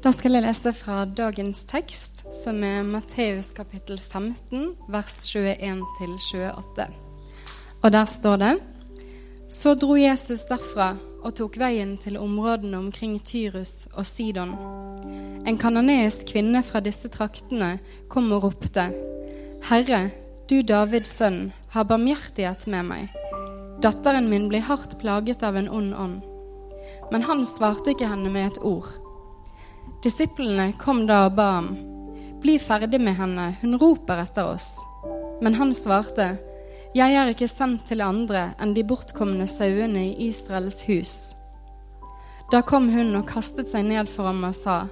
Da skal jeg lese fra dagens tekst, som er Matteus kapittel 15, vers 21-28. Og der står det Så dro Jesus derfra og tok veien til områdene omkring Tyrus og Sidon. En kanoneisk kvinne fra disse traktene kom og ropte, Herre, du Davids sønn, ha barmhjertighet med meg. Datteren min blir hardt plaget av en ond ånd. Men han svarte ikke henne med et ord. Disiplene kom da og ba ham, Bli ferdig med henne, hun roper etter oss. Men han svarte, Jeg er ikke sendt til andre enn de bortkomne sauene i Israels hus. Da kom hun og kastet seg ned for ham og sa,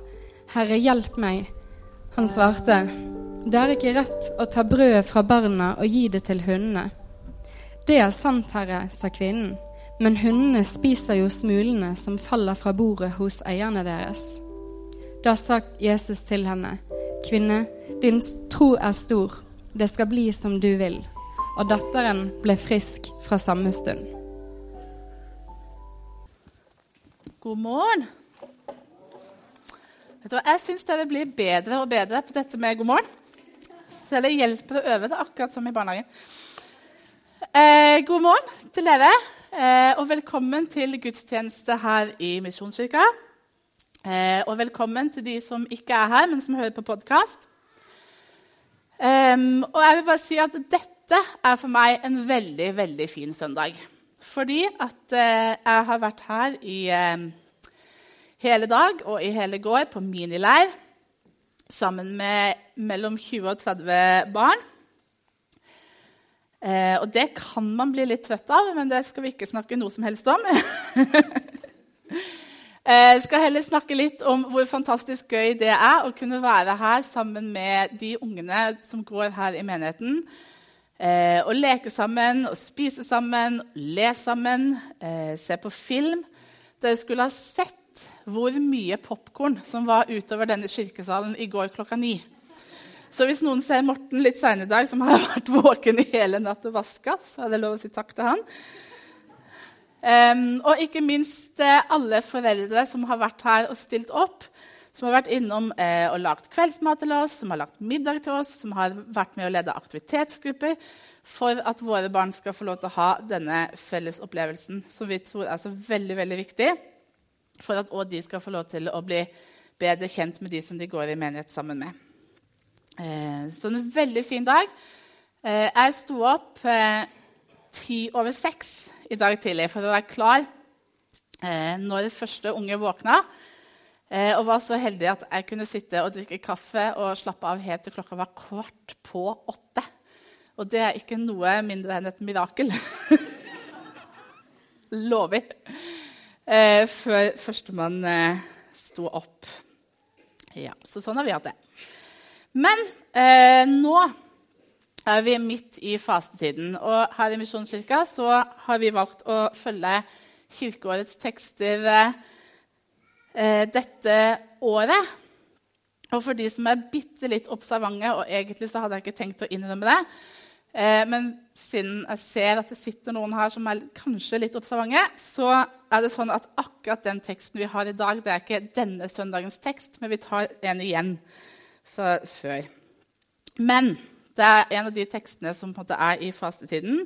Herre, hjelp meg. Han svarte, Det er ikke rett å ta brødet fra barna og gi det til hundene. Det er sant, Herre, sa kvinnen, men hundene spiser jo smulene som faller fra bordet hos eierne deres. Da sa Jesus til henne, Kvinne, din tro er stor, det skal bli som du vil. Og datteren ble frisk fra samme stund. God morgen. Vet du hva, Jeg syns dere blir bedre og bedre på dette med god morgen. Så det hjelper å øve det, akkurat som i barnehagen. Eh, god morgen til dere, eh, og velkommen til gudstjeneste her i Misjonskirka. Eh, og velkommen til de som ikke er her, men som hører på podkast. og jeg vil bare si at dette er for meg en veldig, veldig fin søndag. Fordi at eh, jeg har vært her i eh, hele dag og i hele går på minileir sammen med mellom 20 og 30 barn. Eh, og det kan man bli litt trøtt av, men det skal vi ikke snakke noe som helst om. Jeg skal heller snakke litt om hvor fantastisk gøy det er å kunne være her sammen med de ungene som går her i menigheten. Å og leke sammen, å spise sammen, le sammen, eh, se på film. Dere skulle ha sett hvor mye popkorn som var utover denne kirkesalen i går klokka ni. Så hvis noen ser Morten litt seinere i dag, som har vært våken i hele natt og vaska, så er det lov å si takk til han. Um, og ikke minst eh, alle foreldre som har vært her og stilt opp. Som har vært innom uh, og lagd kveldsmat til oss, som har lagt middag til oss, som har vært med å lede aktivitetsgrupper for at våre barn skal få lov til å ha denne fellesopplevelsen som vi tror er så veldig, veldig viktig for at òg de skal få lov til å bli bedre kjent med de som de går i menighet sammen med. Uh, så en veldig fin dag. Uh, jeg sto opp ti over seks i dag tidlig for å være klar eh, når første unge våkna. Eh, og var så heldig at jeg kunne sitte og drikke kaffe og slappe av helt til klokka var kvart på åtte. Og det er ikke noe mindre enn et mirakel. Lover. Eh, før førstemann eh, sto opp. Ja, så sånn har vi hatt det. Men eh, nå er vi midt i fastetiden. Og her i Misjonskirka så har vi valgt å følge kirkeårets tekster eh, dette året. Og for de som er bitte litt observante, og egentlig så hadde jeg ikke tenkt å innrømme det, eh, men siden jeg ser at det sitter noen her som er kanskje litt observante, så er det sånn at akkurat den teksten vi har i dag, det er ikke denne søndagens tekst, men vi tar en igjen fra før. Men det er en av de tekstene som på en måte er i fastetiden.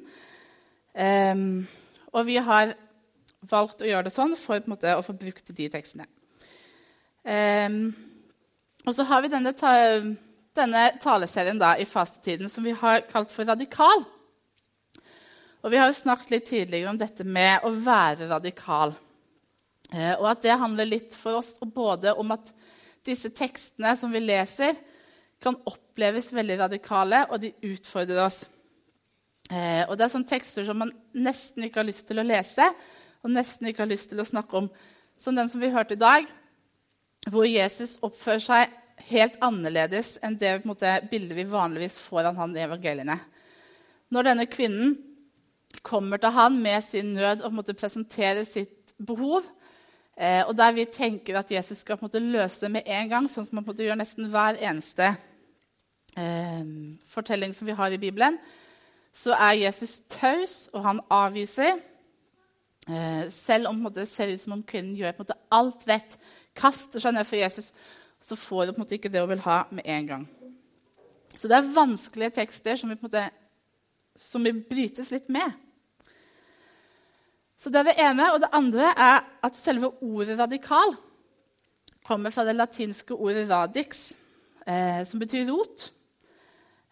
Um, og vi har valgt å gjøre det sånn for måte, å få brukt de tekstene. Um, og så har vi denne, ta denne taleserien da, i fastetiden som vi har kalt for Radikal. Og Vi har jo snakket litt tidligere om dette med å være radikal. Eh, og at det handler litt for oss både om at disse tekstene som vi leser, kan oppleves veldig radikale, og de utfordrer oss. Eh, og Det er sånne tekster som man nesten ikke har lyst til å lese og nesten ikke har lyst til å snakke om. Som den som vi hørte i dag, hvor Jesus oppfører seg helt annerledes enn det måte, bildet vi vanligvis får av han i evangeliene. Når denne kvinnen kommer til han med sin nød og måte, presenterer sitt behov, eh, og der vi tenker at Jesus skal måte, løse det med en gang, sånn som han gjør nesten hver eneste eh, fortelling som vi har i Bibelen, så er Jesus taus, og han avviser. Eh, selv om det ser ut som om kvinnen gjør måte, alt rett, kaster seg ned for Jesus, så får hun på en måte ikke det hun vil ha, med en gang. Så det er vanskelige tekster som vi, måte, som vi brytes litt med. Så Det er det ene. Og det andre er at selve ordet 'radikal' kommer fra det latinske ordet 'radix', eh, som betyr rot.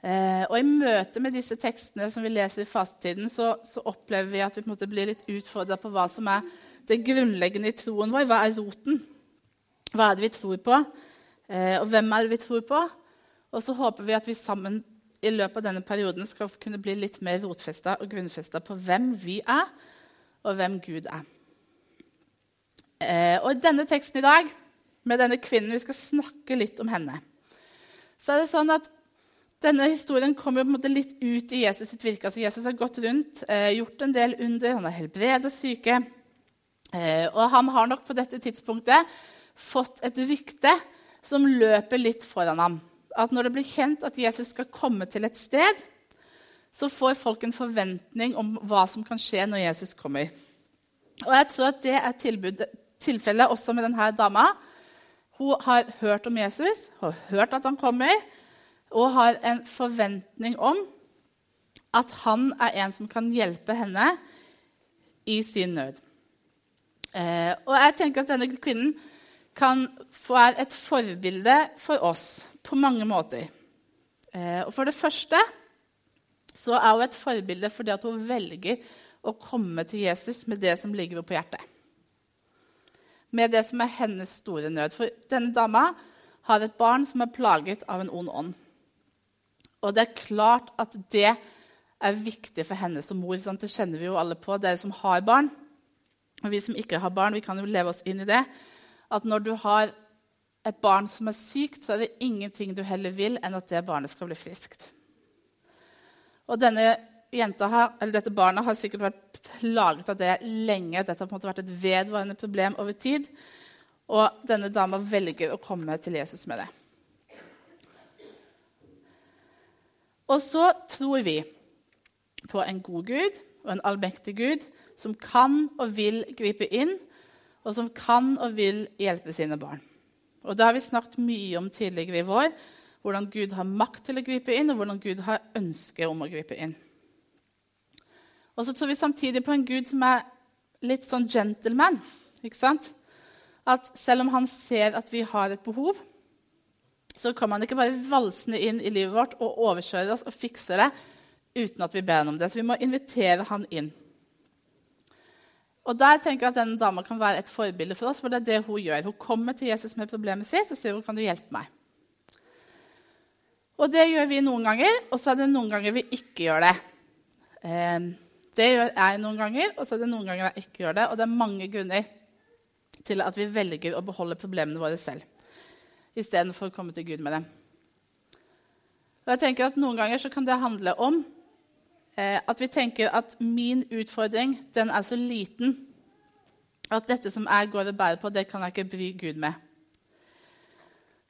Eh, og I møte med disse tekstene som vi leser i fastetiden, så, så opplever vi at vi på en måte blir litt utfordra på hva som er det grunnleggende i troen vår. Hva er roten? Hva er det vi tror på? Eh, og hvem er det vi tror på? Og så håper vi at vi sammen i løpet av denne perioden skal kunne bli litt mer rotfesta og grunnfesta på hvem vi er, og hvem Gud er. Eh, og i denne teksten i dag, med denne kvinnen, vi skal snakke litt om henne, så er det sånn at denne historien kommer på en måte litt ut i Jesus sitt virke. Altså Jesus har gått rundt, eh, gjort en del under, han har helbredet syke. Eh, og han har nok på dette tidspunktet fått et rykte som løper litt foran ham. At når det blir kjent at Jesus skal komme til et sted, så får folk en forventning om hva som kan skje når Jesus kommer. Og jeg tror at det er tilfellet også med denne dama. Hun har hørt om Jesus, har hørt at han kommer, og har en forventning om at han er en som kan hjelpe henne i sin nød. Eh, og jeg tenker at denne kvinnen kan være et forbilde for oss på mange måter. Eh, og for det første så er hun et forbilde fordi at hun velger å komme til Jesus med det som ligger på hjertet. Med det som er hennes store nød. For denne dama har et barn som er plaget av en ond ånd. Og det er klart at det er viktig for henne som mor. Sant? Det kjenner vi jo alle på, dere som har barn. Og vi som ikke har barn, vi kan jo leve oss inn i det. At når du har et barn som er sykt, så er det ingenting du heller vil enn at det barnet skal bli friskt. Og denne har, dette barnet har sikkert vært plaget av det lenge. Dette har på en måte vært et vedvarende problem over tid. Og denne dama velger å komme til Jesus med det. Og så tror vi på en god Gud og en allmektig Gud som kan og vil gripe inn, og som kan og vil hjelpe sine barn. Og Det har vi snakket mye om tidligere i vår. Hvordan Gud har makt til å gripe inn, og hvordan Gud har ønske om å gripe inn. Og så tror vi samtidig på en Gud som er litt sånn gentleman. ikke sant? At selv om han ser at vi har et behov, så kan man ikke bare valsende inn i livet vårt og overkjøre oss og fikse det uten at vi ber ham om det. Så vi må invitere han inn. Og Der tenker jeg at denne dama kan være et forbilde for oss. for det er det Hun gjør. Hun kommer til Jesus med problemet sitt og sier hvor kan du hjelpe meg. Og Det gjør vi noen ganger, og så er det noen ganger vi ikke gjør det. Eh, det gjør jeg noen ganger, og så er det noen ganger jeg ikke gjør det. Og det er mange grunner til at vi velger å beholde problemene våre selv istedenfor å komme til Gud med dem. Og jeg tenker at Noen ganger så kan det handle om eh, at vi tenker at min utfordring den er så liten at dette som jeg går og bærer på, det kan jeg ikke bry Gud med.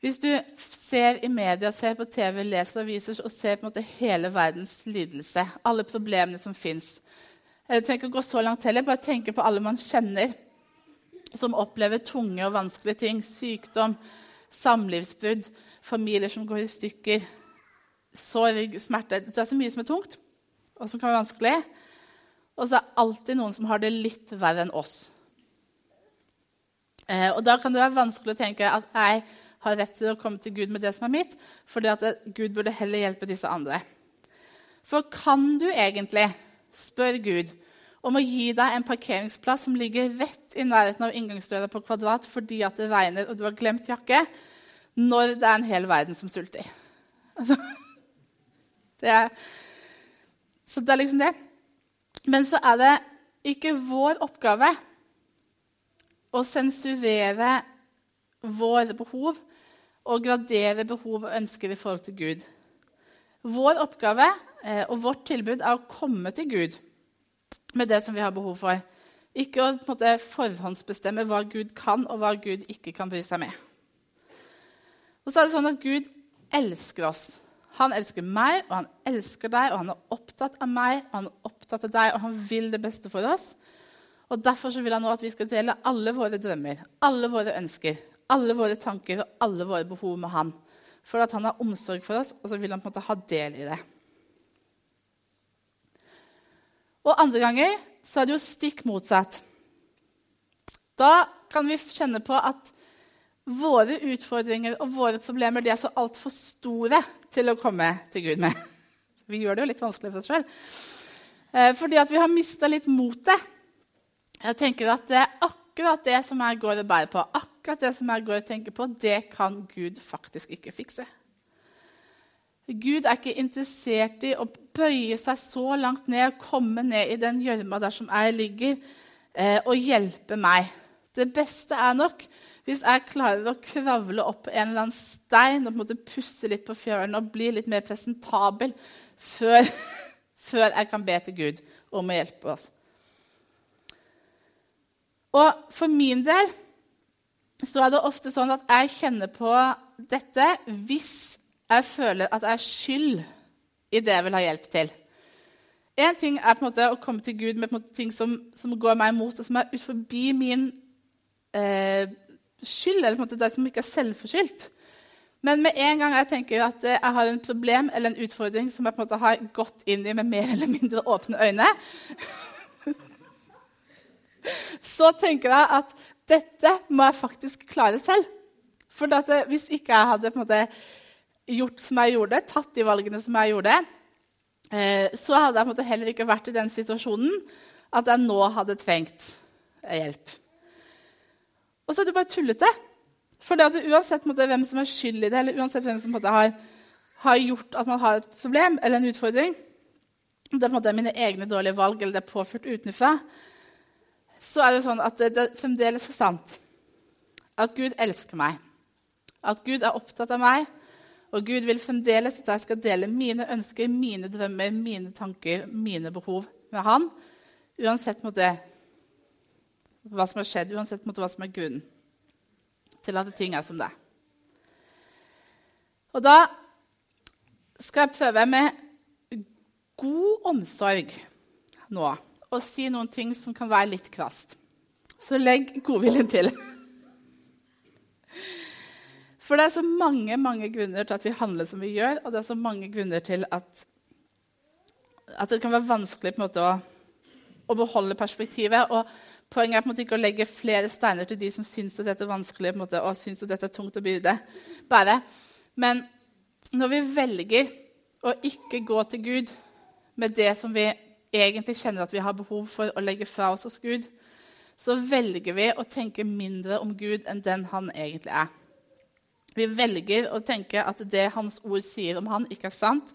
Hvis du ser i media, ser på TV, leser aviser og ser på en måte hele verdens lidelse, alle problemene som fins Eller ikke å gå så langt heller, bare tenke på alle man kjenner som opplever tunge og vanskelige ting. Sykdom, samlivsbrudd, familier som går i stykker, sorg, smerte Det er så mye som er tungt, og som kan være vanskelig. Og så er det alltid noen som har det litt verre enn oss. Eh, og Da kan det være vanskelig å tenke at jeg har rett til å komme til Gud med det som er mitt, fordi at Gud burde heller hjelpe disse andre. For kan du egentlig spørre Gud om å gi deg en parkeringsplass som ligger rett i nærheten av inngangsdøra på Kvadrat fordi at det regner og du har glemt jakke, når det er en hel verden som sulter. Altså, det er, så det er liksom det. Men så er det ikke vår oppgave å sensurere våre behov og gradere behov og ønsker i forhold til Gud. Vår oppgave eh, og vårt tilbud er å komme til Gud med det som vi har behov for. Ikke å måte, forhåndsbestemme hva Gud kan, og hva Gud ikke kan bry seg med. Og så er det sånn at Gud elsker oss. Han elsker meg, og han elsker deg, og han er opptatt av meg, og han er opptatt av deg, og han vil det beste for oss. Og Derfor vil han nå at vi skal dele alle våre drømmer, alle våre ønsker, alle våre tanker og alle våre behov med han. For at han har omsorg for oss, og så vil han på en måte ha del i det. Og andre ganger så er det jo stikk motsatt. Da kan vi kjenne på at våre utfordringer og våre problemer de er så altfor store til å komme til Gud med. Vi gjør det jo litt vanskelig for oss sjøl. Eh, fordi at vi har mista litt motet. Jeg tenker at det er akkurat det som jeg går og bærer på, akkurat det som jeg går og tenker på, det kan Gud faktisk ikke fikse. Gud er ikke interessert i å bøye seg så langt ned og komme ned i den gjørma der som jeg ligger, eh, og hjelpe meg. Det beste er nok hvis jeg klarer å kravle opp en eller annen stein og på en måte pusse litt på fjøren og bli litt mer presentabel før, før jeg kan be til Gud om å hjelpe oss. Og for min del så er det ofte sånn at jeg kjenner på dette hvis jeg føler at jeg er skyld i det jeg vil ha hjelp til. Én ting er på en måte å komme til Gud med ting som, som, går meg imot, og som er ut forbi min eh, skyld, eller på en måte det som ikke er selvforskyldt. Men med en gang jeg tenker at jeg har en problem eller en utfordring som jeg på en måte har gått inn i med mer eller mindre åpne øyne, så tenker jeg at dette må jeg faktisk klare selv. For hvis ikke jeg hadde på en måte gjort som jeg gjorde, tatt de valgene som jeg gjorde, eh, så hadde jeg på heller ikke vært i den situasjonen at jeg nå hadde trengt hjelp. Og så er det bare tullete. For uansett måtte, hvem som er skyld i det, eller uansett hvem som måtte, har, har, gjort at man har et problem eller en utfordring Det er, måte, mine egne dårlige valg eller det er påført utenfra. Så er det sånn at det, det fremdeles er sant at Gud elsker meg. At Gud er opptatt av meg, og Gud vil fremdeles at jeg skal dele mine ønsker, mine drømmer, mine tanker, mine behov med Han. Uansett måte, hva som har skjedd, uansett måte, hva som er grunnen til at ting er som det er. Og da skal jeg prøve med god omsorg nå å si noen ting som kan være litt krast. Så legg godviljen til. For det er så mange mange grunner til at vi handler som vi gjør, og det er så mange grunner til at, at det kan være vanskelig måte, å, å, beholde perspektivet. Og poenget er på en måte ikke å legge flere steiner til de som syns at dette er vanskelig måte, og syns at dette er tungt å bære. Men når vi velger å ikke gå til Gud med det som vi egentlig kjenner at vi har behov for å legge fra oss hos Gud, så velger vi å tenke mindre om Gud enn den han egentlig er. Vi velger å tenke at det Hans ord sier om han, ikke er sant,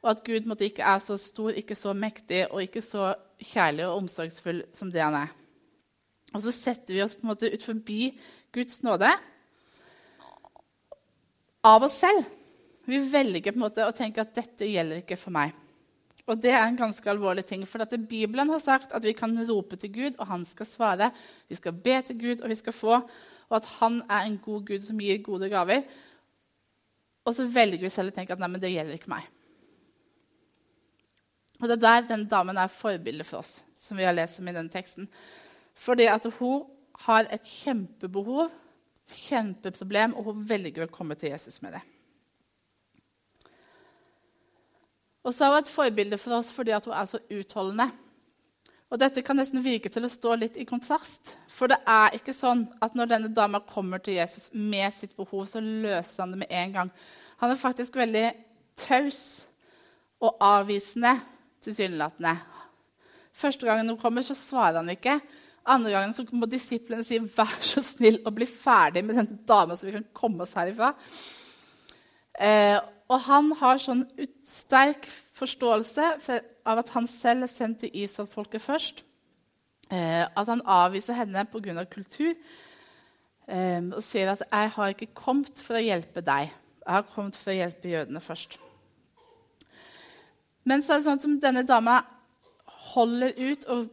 og at Gud måtte, ikke er så stor, ikke så mektig og ikke så kjærlig og omsorgsfull som det han er. Og så setter vi oss på en måte ut forbi Guds nåde av oss selv. Vi velger på en måte å tenke at dette gjelder ikke for meg. Og det er en ganske alvorlig ting, for at Bibelen har sagt at vi kan rope til Gud, og han skal svare. Vi skal be til Gud, og vi skal få og at han er en god Gud som gir gode gaver. Og så velger vi selv å tenke at nei, men det gjelder ikke meg. Og Det er der den damen er forbildet for oss, som vi har lest om i denne teksten. Fordi at hun har et kjempebehov, kjempeproblem, og hun velger å komme til Jesus med det. Og så er hun et forbilde for oss fordi hun er så utholdende. Og Dette kan nesten virke til å stå litt i kontrast. For det er ikke sånn at når denne dama kommer til Jesus med sitt behov, så løser han det med en gang. Han er faktisk veldig taus og avvisende, tilsynelatende. Første gangen hun kommer, så svarer han ikke. Andre gangen så må disiplene si 'vær så snill og bli ferdig med denne dama', så vi kan komme oss herifra. Eh, og han har sånn sterk forståelse av at han selv er sendt til Israelsfolket først. Eh, at han avviser henne pga. kultur eh, og sier at 'jeg har ikke kommet for å hjelpe deg'. Jeg har kommet for å hjelpe jødene først. Men så er det sånn at denne dama holder ut og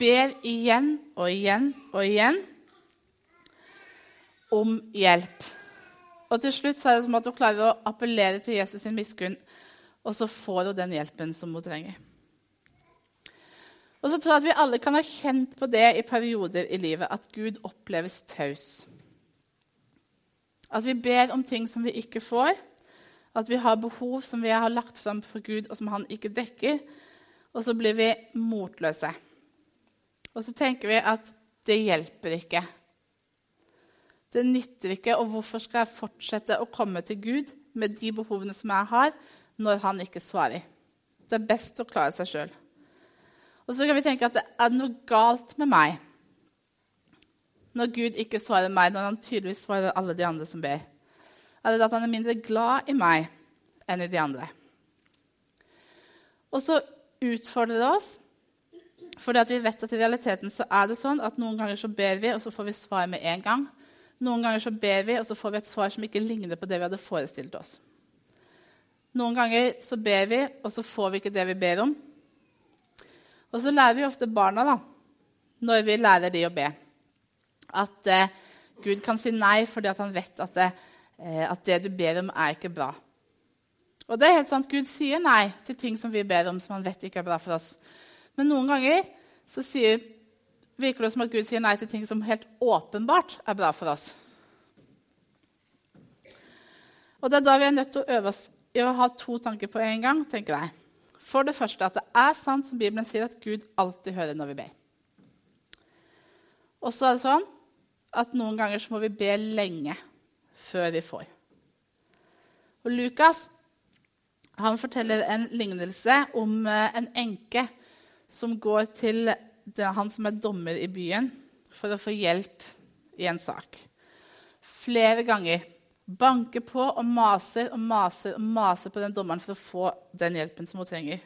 ber igjen og igjen og igjen om hjelp. Og til slutt så er det som at hun klarer å appellere til Jesus sin miskunn og så får hun den hjelpen som hun trenger. Og så tror jeg at Vi alle kan ha kjent på det i perioder i livet, at Gud oppleves taus. At vi ber om ting som vi ikke får. At vi har behov som vi har lagt fram for Gud, og som han ikke dekker. Og så blir vi motløse. Og så tenker vi at det hjelper ikke. Det nytter ikke, og hvorfor skal jeg fortsette å komme til Gud med de behovene som jeg har, når han ikke svarer? Det er best å klare seg sjøl. Og så kan vi tenke at det er noe galt med meg når Gud ikke svarer meg, når han tydeligvis svarer alle de andre som ber? Er det at han er mindre glad i meg enn i de andre? Og så utfordrer det oss, fordi vi vet at i realiteten så er det sånn at noen ganger så ber vi, og så får vi svar med en gang. Noen ganger så ber vi, og så får vi et svar som ikke ligner på det vi hadde forestilt oss. Noen ganger så ber vi, og så får vi ikke det vi ber om. Og så lærer vi ofte barna, da, når vi lærer de å be at eh, Gud kan si nei fordi han vet at det, eh, at det, du ber om, er ikke bra. Og det er helt sant, Gud sier nei til ting som vi ber om som han vet ikke er bra for oss. Men noen ganger så sier, virker det som at Gud sier nei til ting som helt åpenbart er bra for oss. Og det er da vi er nødt til å øve oss i å ha to tanker på en gang. tenker jeg. For det første at det er sant som Bibelen sier, at Gud alltid hører når vi ber. Og så er det sånn at noen ganger så må vi be lenge før vi får. Og Lukas han forteller en lignelse om eh, en enke som går til han som er dommer i byen, for å få hjelp i en sak. Flere ganger banker på og maser og maser og maser på den dommeren for å få den hjelpen som hun trenger.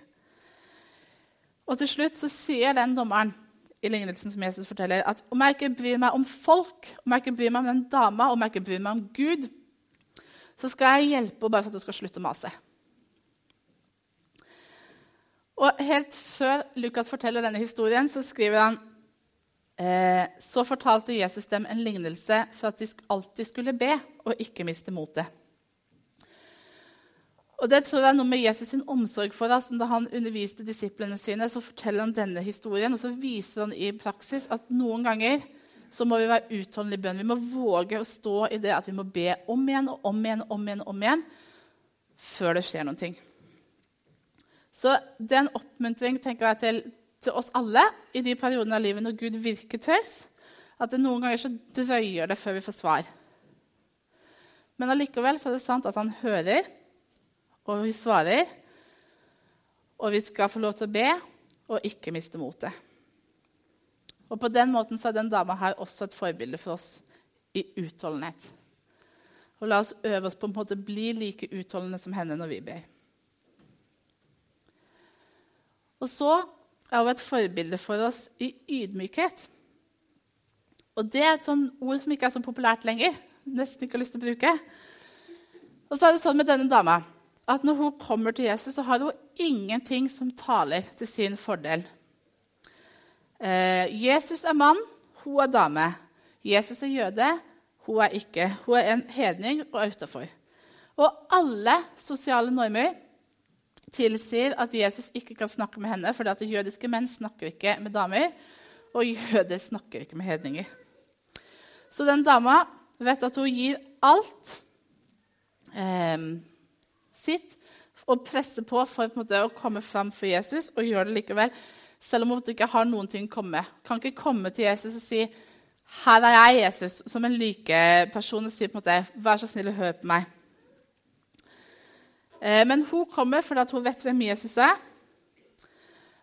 Og til slutt så sier den dommeren i lignelsen som Jesus forteller, at om jeg ikke bryr meg om folk, om jeg ikke bryr meg om den dama, om jeg ikke bryr meg om Gud, så skal jeg hjelpe henne bare for at hun skal slutte å mase. Og Helt før Lukas forteller denne historien, så skriver han eh, så fortalte Jesus dem en lignelse for at de alltid skulle be og ikke miste motet. Og Det tror jeg er noe med Jesus sin omsorg for oss. Da han underviste disiplene sine, så forteller han denne historien, og så viser han i praksis at noen ganger så må vi være utholdenlige i bønn. Vi må våge å stå i det at vi må be om igjen og om igjen og om igjen, om igjen før det skjer noe. Så det er en oppmuntring tenker jeg, til, til, oss alle i de periodene av livet når Gud virker taus. At det noen ganger så drøyer det før vi får svar. Men allikevel så er det sant at han hører og vi svarer. Og vi skal få lov til å be og ikke miste motet. Og på den måten så er den dama her også et forbilde for oss i utholdenhet. Og la oss øve oss på en å bli like utholdende som henne når vi ber. Og så er hun et forbilde for oss i ydmykhet. Og det er et sånt ord som ikke er så populært lenger. Nesten ikke har lyst til å bruke. Og så er det sånn med denne dama at når hun kommer til Jesus, så har hun ingenting som taler til sin fordel. Eh, Jesus er mann, hun er dame. Jesus er jøde, hun er ikke. Hun er en hedning og utafor. Og alle sosiale normer tilsier at Jesus ikke kan snakke med henne, fordi at jødiske menn snakker ikke med damer, og jøder snakker ikke med hedninger. Så den dama vet at hun gir alt. Eh, sitt og presser på for på måte, å komme fram for Jesus og gjør det likevel. Selv om hun ikke har noen ting å komme med. Kan ikke komme til Jesus og si 'Her er jeg, Jesus', som en likeperson og si på en måte 'Vær så snill og hør på meg'. Eh, men hun kommer fordi hun vet hvem Jesus er.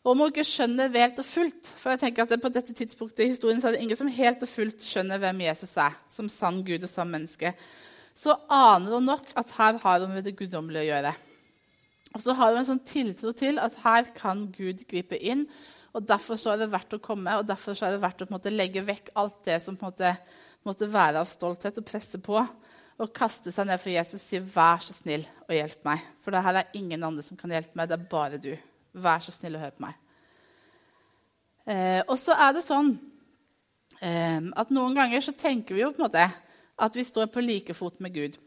Og hun ikke skjønner helt og fullt For jeg tenker at På dette tidspunktet i historien så er det ingen som helt og fullt skjønner hvem Jesus er som sann Gud og sann menneske så aner hun nok at her har hun med det guddommelige å gjøre. Og så har hun en sånn tiltro til at her kan Gud gripe inn. og Derfor så er det verdt å komme, og derfor så er det verdt å måte, legge vekk alt det som måte, måtte være av stolthet, og presse på. Og kaste seg ned for Jesus og si 'Vær så snill og hjelp meg'. For det her er ingen andre som kan hjelpe meg. Det er bare du. Vær så snill og hør på meg. Eh, og så er det sånn eh, at noen ganger så tenker vi jo på en måte at vi står på like fot med Gud.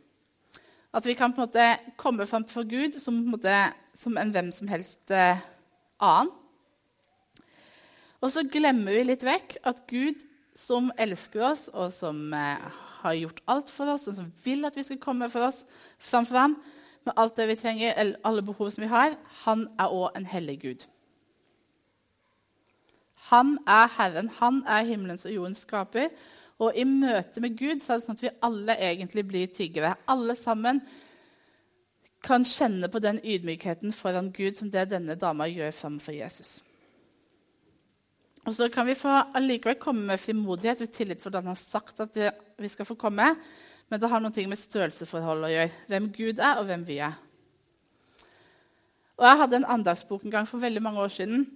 At vi kan på en måte komme fram til Gud som en, måte, som en hvem som helst eh, annen. Og så glemmer vi litt vekk at Gud, som elsker oss, og som eh, har gjort alt for oss, og som vil at vi skal komme for oss framfor ham med alt det vi trenger, eller alle behov som vi har, han er òg en hellig Gud. Han er Herren, han er himmelens og jordens skaper. Og i møte med Gud så er det sånn at vi alle egentlig blir tiggere. Alle sammen kan kjenne på den ydmykheten foran Gud som det denne dama gjør framfor Jesus. Og så kan vi få allikevel komme med frimodighet og tillit for den har sagt at vi skal få komme. Men det har noe med størrelsesforhold å gjøre. Hvem Gud er, og hvem vi er. Og Jeg hadde en andagsbok en gang for veldig mange år siden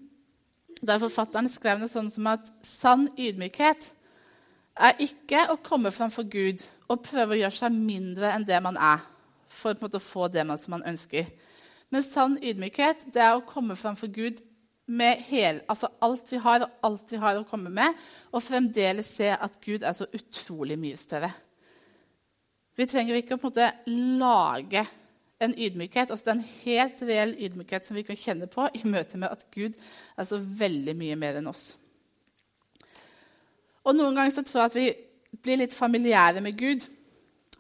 der forfatteren skrev noe sånn som at sann ydmykhet er ikke å komme framfor Gud og prøve å gjøre seg mindre enn det man er, for å få det man, som man ønsker. Men sann ydmykhet det er å komme framfor Gud med hele, altså alt vi har, og alt vi har å komme med, og fremdeles se at Gud er så utrolig mye større. Vi trenger ikke å på en måte lage en ydmykhet, altså det er en helt reell ydmykhet som vi kan kjenne på i møte med at Gud er så veldig mye mer enn oss. Og Noen ganger så tror jeg at vi blir litt familiære med Gud.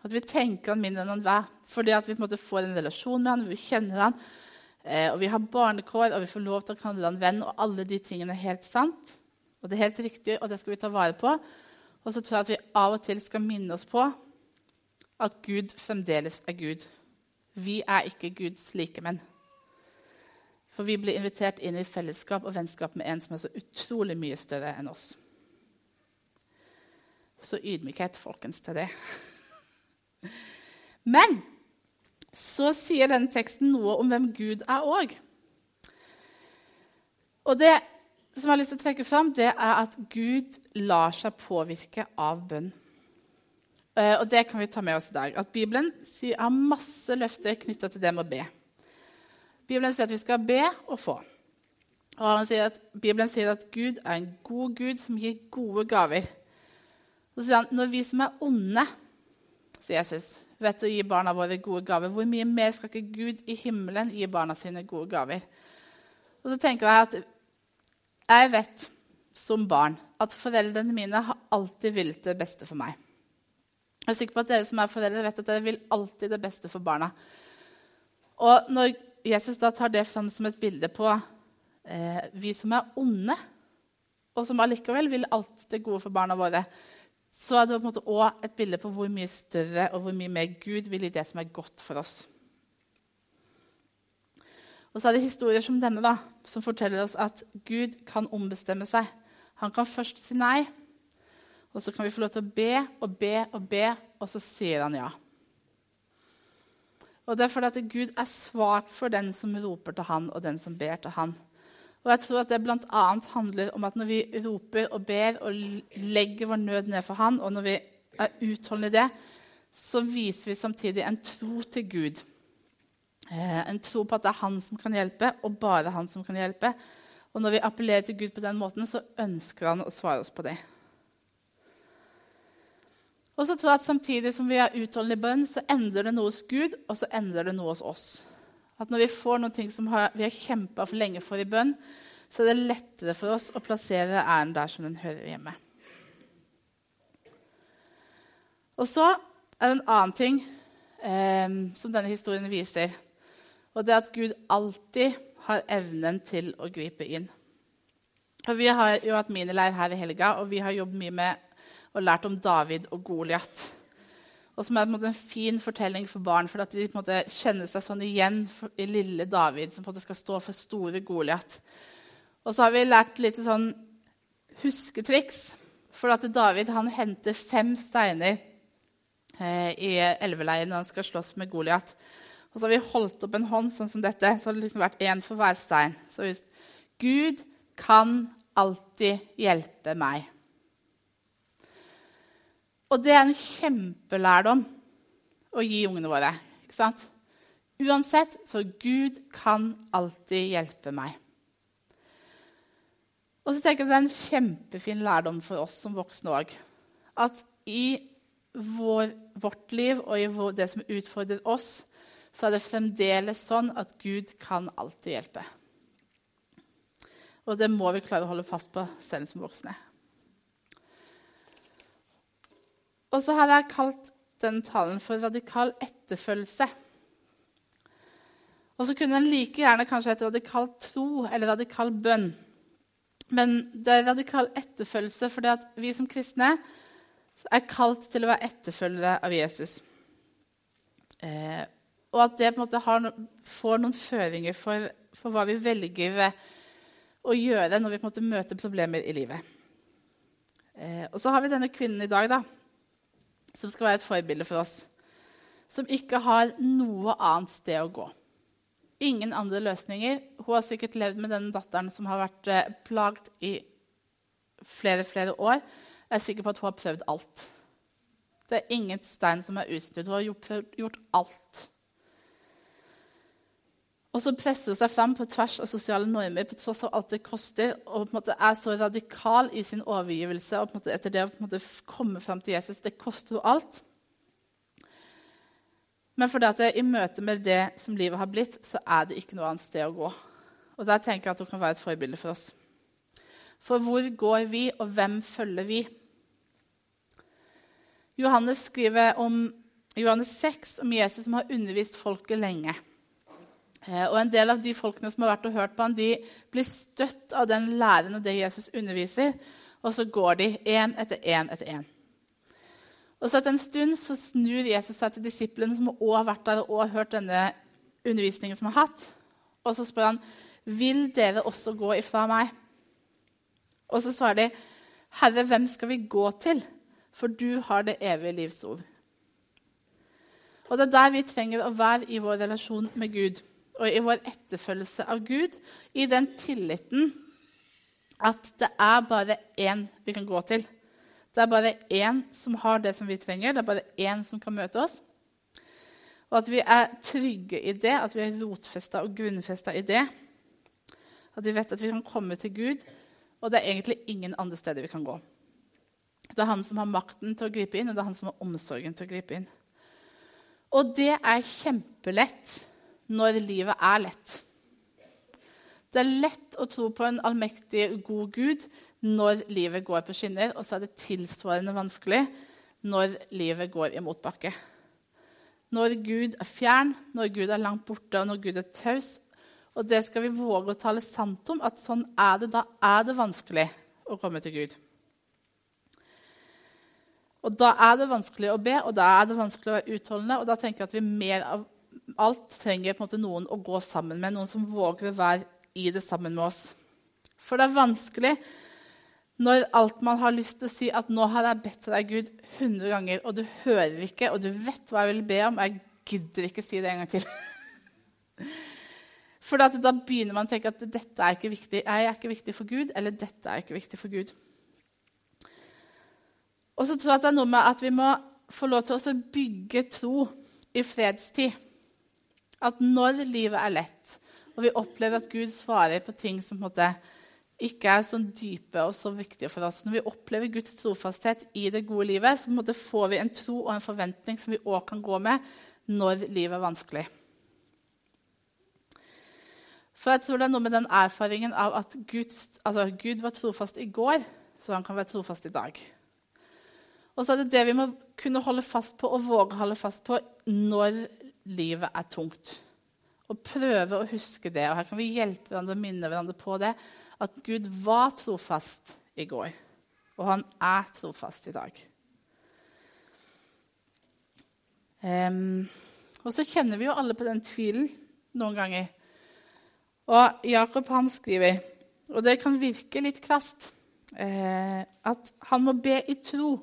At vi tenker han mindre enn han er. Fordi at vi på en måte får en relasjon med han, vi kjenner han, Eh, og vi har barnekår, og vi får lov til å kalle han venn. Og alle de tingene er helt sant, og det er helt riktig, og det skal vi ta vare på. Og så tror jeg at vi av og til skal minne oss på at Gud fremdeles er Gud. Vi er ikke Guds likemenn. For vi blir invitert inn i fellesskap og vennskap med en som er så utrolig mye større enn oss. Så ydmykhet, folkens, til det. Men så sier denne teksten noe om hvem Gud er òg. Og det som jeg har lyst til å trekke fram, det er at Gud lar seg påvirke av bønn. Eh, og det kan vi ta med oss i dag. At Bibelen har masse løfter knytta til det med å be. Bibelen sier at vi skal be og få. Og sier Bibelen sier at Gud er en god Gud som gir gode gaver. Så sier han når vi som er onde, sier Jesus, vet å gi barna våre gode gaver, hvor mye mer skal ikke Gud i himmelen gi barna sine gode gaver? Og så tenker jeg at jeg vet som barn at foreldrene mine har alltid villet det beste for meg. Jeg er sikker på at dere som er foreldre, vet at dere vil alltid det beste for barna. Og når Jesus da tar det fram som et bilde på eh, vi som er onde, og som allikevel vil alt det gode for barna våre, så er det på en måte også et bilde på hvor mye større og hvor mye mer Gud vil i det som er godt for oss. Og så er det historier som denne da, som forteller oss at Gud kan ombestemme seg. Han kan først si nei, og så kan vi få lov til å be og be og be, og så sier han ja. Og Det er fordi at Gud er svak for den som roper til han, og den som ber til han. Og jeg tror at det bl.a. handler om at når vi roper og ber og legger vår nød ned for Han, og når vi er utholdende i det, så viser vi samtidig en tro til Gud. Eh, en tro på at det er Han som kan hjelpe, og bare Han som kan hjelpe. Og når vi appellerer til Gud på den måten, så ønsker Han å svare oss på det. Og så tror jeg at Samtidig som vi er utholdende i bønn, så endrer det noe hos Gud, og så endrer det noe hos oss. At når vi får noe som vi har kjempa for lenge for i bønn, så er det lettere for oss å plassere æren der som den hører hjemme. Og så er det en annen ting eh, som denne historien viser. Og det er at Gud alltid har evnen til å gripe inn. Og Vi har jo hatt minileir her i helga, og vi har jobbet mye med og lært om David og Goliat og som er en, en, fin fortelling for barn. For at de måte, kjenner seg sånn igjen i lille David, som på en måte skal stå for store Goliat. Og så har vi lært litt sånn husketriks. For at David han henter fem steiner eh, i elveleiren når han skal slåss med Goliat. Og så har vi holdt opp en hånd sånn som dette. Så har det liksom vært én for hver stein. Så just, Gud kan alltid hjelpe meg. Og det er en kjempelærdom å gi ungene våre. ikke sant? Uansett, så Gud kan alltid hjelpe meg. Og så tenker jeg Det er en kjempefin lærdom for oss som voksne òg. At i vår, vårt liv og i vår, det som utfordrer oss, så er det fremdeles sånn at Gud kan alltid hjelpe. Og det må vi klare å holde fast på selv som voksne. Og så har jeg kalt den talen for radikal etterfølgelse. Og så kunne den like gjerne kanskje hett radikal tro eller radikal bønn. Men det er radikal etterfølgelse fordi at vi som kristne er kalt til å være etterfølgere av Jesus. Eh, og at det på en måte har, får noen føringer for, for, hva vi velger å gjøre når vi på en måte møter problemer i livet. Eh, og så har vi denne kvinnen i dag da, som skal være et forbilde for oss. Som ikke har noe annet sted å gå. Ingen andre løsninger. Hun har sikkert levd med denne datteren som har vært eh, i flere flere år. Jeg er sikker på at hun har prøvd alt. Det er ingen stein som er usnudd. Hun har gjort alt. Og så presser hun seg fram på tvers av sosiale normer på tross av alt det koster, og er så radikal i sin overgivelse og etter det å komme fram til Jesus. Det koster jo alt. Men fordi at det, i møte med det som livet har blitt, så er det ikke noe annet sted å gå. Og der tenker jeg at hun kan være et forbilde for oss. For hvor går vi, og hvem følger vi? Johannes skriver om Johannes 6 om Jesus som har undervist folket lenge. Eh, og En del av de folkene som har vært og hørt på han, de blir støtt av den læren og det Jesus underviser, og så går de én etter én etter én. Og så Etter en stund så snur Jesus seg til disiplene som også har vært der og hørt denne undervisningen som har hatt. Og så spør han, 'Vil dere også gå ifra meg?' Og så svarer de, 'Herre, hvem skal vi gå til?' For du har det evige livs ord. Og Det er der vi trenger å være i vår relasjon med Gud og i vår etterfølgelse av Gud, i den tilliten at det er bare én vi kan gå til. Det er bare én som har det som vi trenger. Det er bare én som kan møte oss. Og at vi er trygge i det, at vi er rotfesta og grunnfesta i det. At vi vet at vi kan komme til Gud, og det er egentlig ingen andre steder vi kan gå. Det er han som har makten til å gripe inn, og det er han som har omsorgen til å gripe inn. Og det er kjempelett når livet er lett. Det er lett å tro på en allmektig, god Gud når livet går på skinner, og så er det tilsvarende vanskelig når livet går i motbakke. Når Gud er fjern, når Gud er langt borte, og når Gud er taus. Og det skal vi våge å tale sant om, at sånn er det. Da er det vanskelig å komme til Gud. Og da er det vanskelig å be, og da er det vanskelig å være utholdende. Og da tenker jeg at vi mer av alt trenger på en måte noen å gå sammen med, noen som våger å være i det sammen med oss. For det er vanskelig når alt man har lyst til å si at 'nå har jeg bedt deg, Gud, 100 ganger', og du hører ikke, og du vet hva jeg vil be om, og jeg gidder ikke si det en gang til. For da begynner man å tenke at dette er ikke viktig. Jeg er ikke viktig for Gud, eller dette er ikke viktig for Gud. Og så tror jeg at det er noe med at vi må få lov til å bygge tro i fredstid. At når livet er lett, og vi opplever at Gud svarer på ting som på måte ikke er så dype og så viktige for oss. Når vi opplever Guds trofasthet i det gode livet, så får vi en tro og en forventning som vi òg kan gå med når livet er vanskelig. For jeg tror det er noe med den erfaringen av at Guds, altså Gud var trofast i går, så han kan være trofast i dag. Og så er det det vi må kunne holde fast på og våge å holde fast på når livet er tungt. Og prøve å huske det. Og her kan vi hjelpe hverandre og minne hverandre på det at Gud var trofast i går, og han er trofast i dag. Um, og så kjenner vi jo alle på den tvilen noen ganger. Og Jakob han skriver, og det kan virke litt kvast, eh, at han må be i tro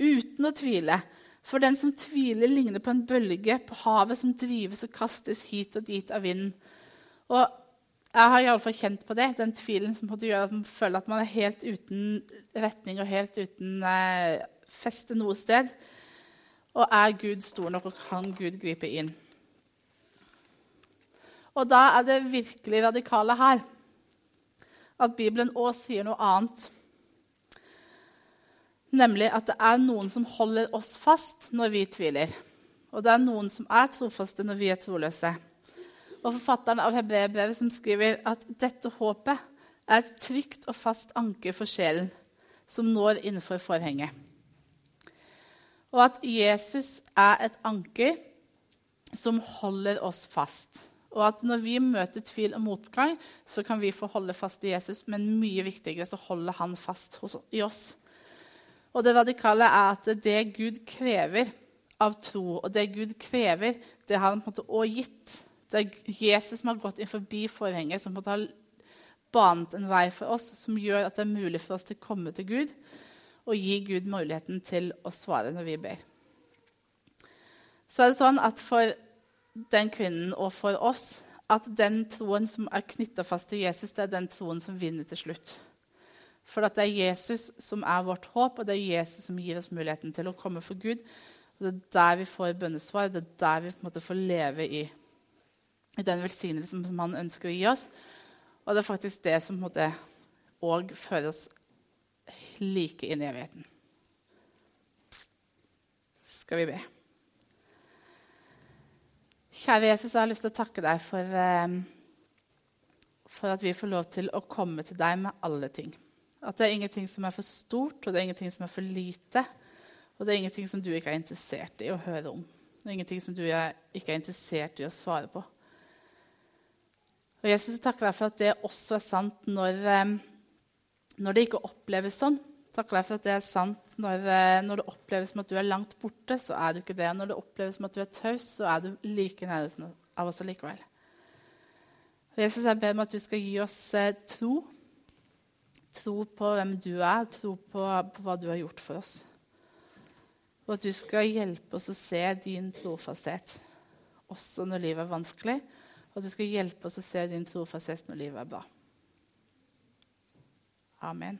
uten å tvile. For den som tviler, ligner på en bølge på havet som drives og kastes hit og dit av vinden. Og jeg har iallfall kjent på det, den tvilen som gjør at man føler at man er helt uten retning og helt uten eh, feste noe sted. Og er Gud stor nok, og kan Gud gripe inn? Og da er det virkelig radikale her at Bibelen òg sier noe annet. Nemlig at det er noen som holder oss fast når vi tviler. Og det er noen som er trofaste når vi er troløse og forfatteren av Hebreerbrevet som skriver at dette håpet er et trygt og fast anker for sjelen som når innenfor forhenget. Og at Jesus er et anker som holder oss fast. Og at når vi møter tvil og motgang, så kan vi få holde fast i Jesus, men mye viktigere så holder han fast hos, i oss. Og det radikale er at det Gud krever av tro, og det Gud krever, det har han på en måte også gitt. Det er Jesus som har gått inn forbi forhenget, som på en måte har banet en vei for oss, som gjør at det er mulig for oss til å komme til Gud og gi Gud muligheten til å svare når vi ber. Så er det sånn at for den kvinnen og for oss at den troen som er knytta fast til Jesus, det er den troen som vinner til slutt. For det er Jesus som er vårt håp, og det er Jesus som gir oss muligheten til å komme for Gud. Og Det er der vi får bønnesvar, det er der vi på en måte får leve i, i den velsignelsen som han ønsker å gi oss. Og det er faktisk det som på en måte òg fører oss like inn i evigheten. Skal vi be. Kjære Jesus, jeg har lyst til å takke deg for, eh, for at vi får lov til å komme til deg med alle ting. At det er ingenting som er for stort, og det er ingenting som er for lite. Og det er ingenting som du ikke er interessert i å høre om. Det er ingenting som du ikke er interessert i å svare på. Og Jesus, takker deg for at det også er sant når, eh, når det ikke oppleves sånn. Takker deg for at det er sant når, eh, når, det oppleves som at du er langt borte, så er du ikke det. Når det oppleves som at du er taus, så er du like nær av oss allikevel. Og Jesus, jeg ber om at du skal gi oss eh, tro. Tro på hvem du er, tro på, på hva du har gjort for oss. Og at du skal hjelpe oss å se din trofasthet også når livet er vanskelig. Og at du skal hjelpe oss å se din trofasthet når livet er bra. Amen.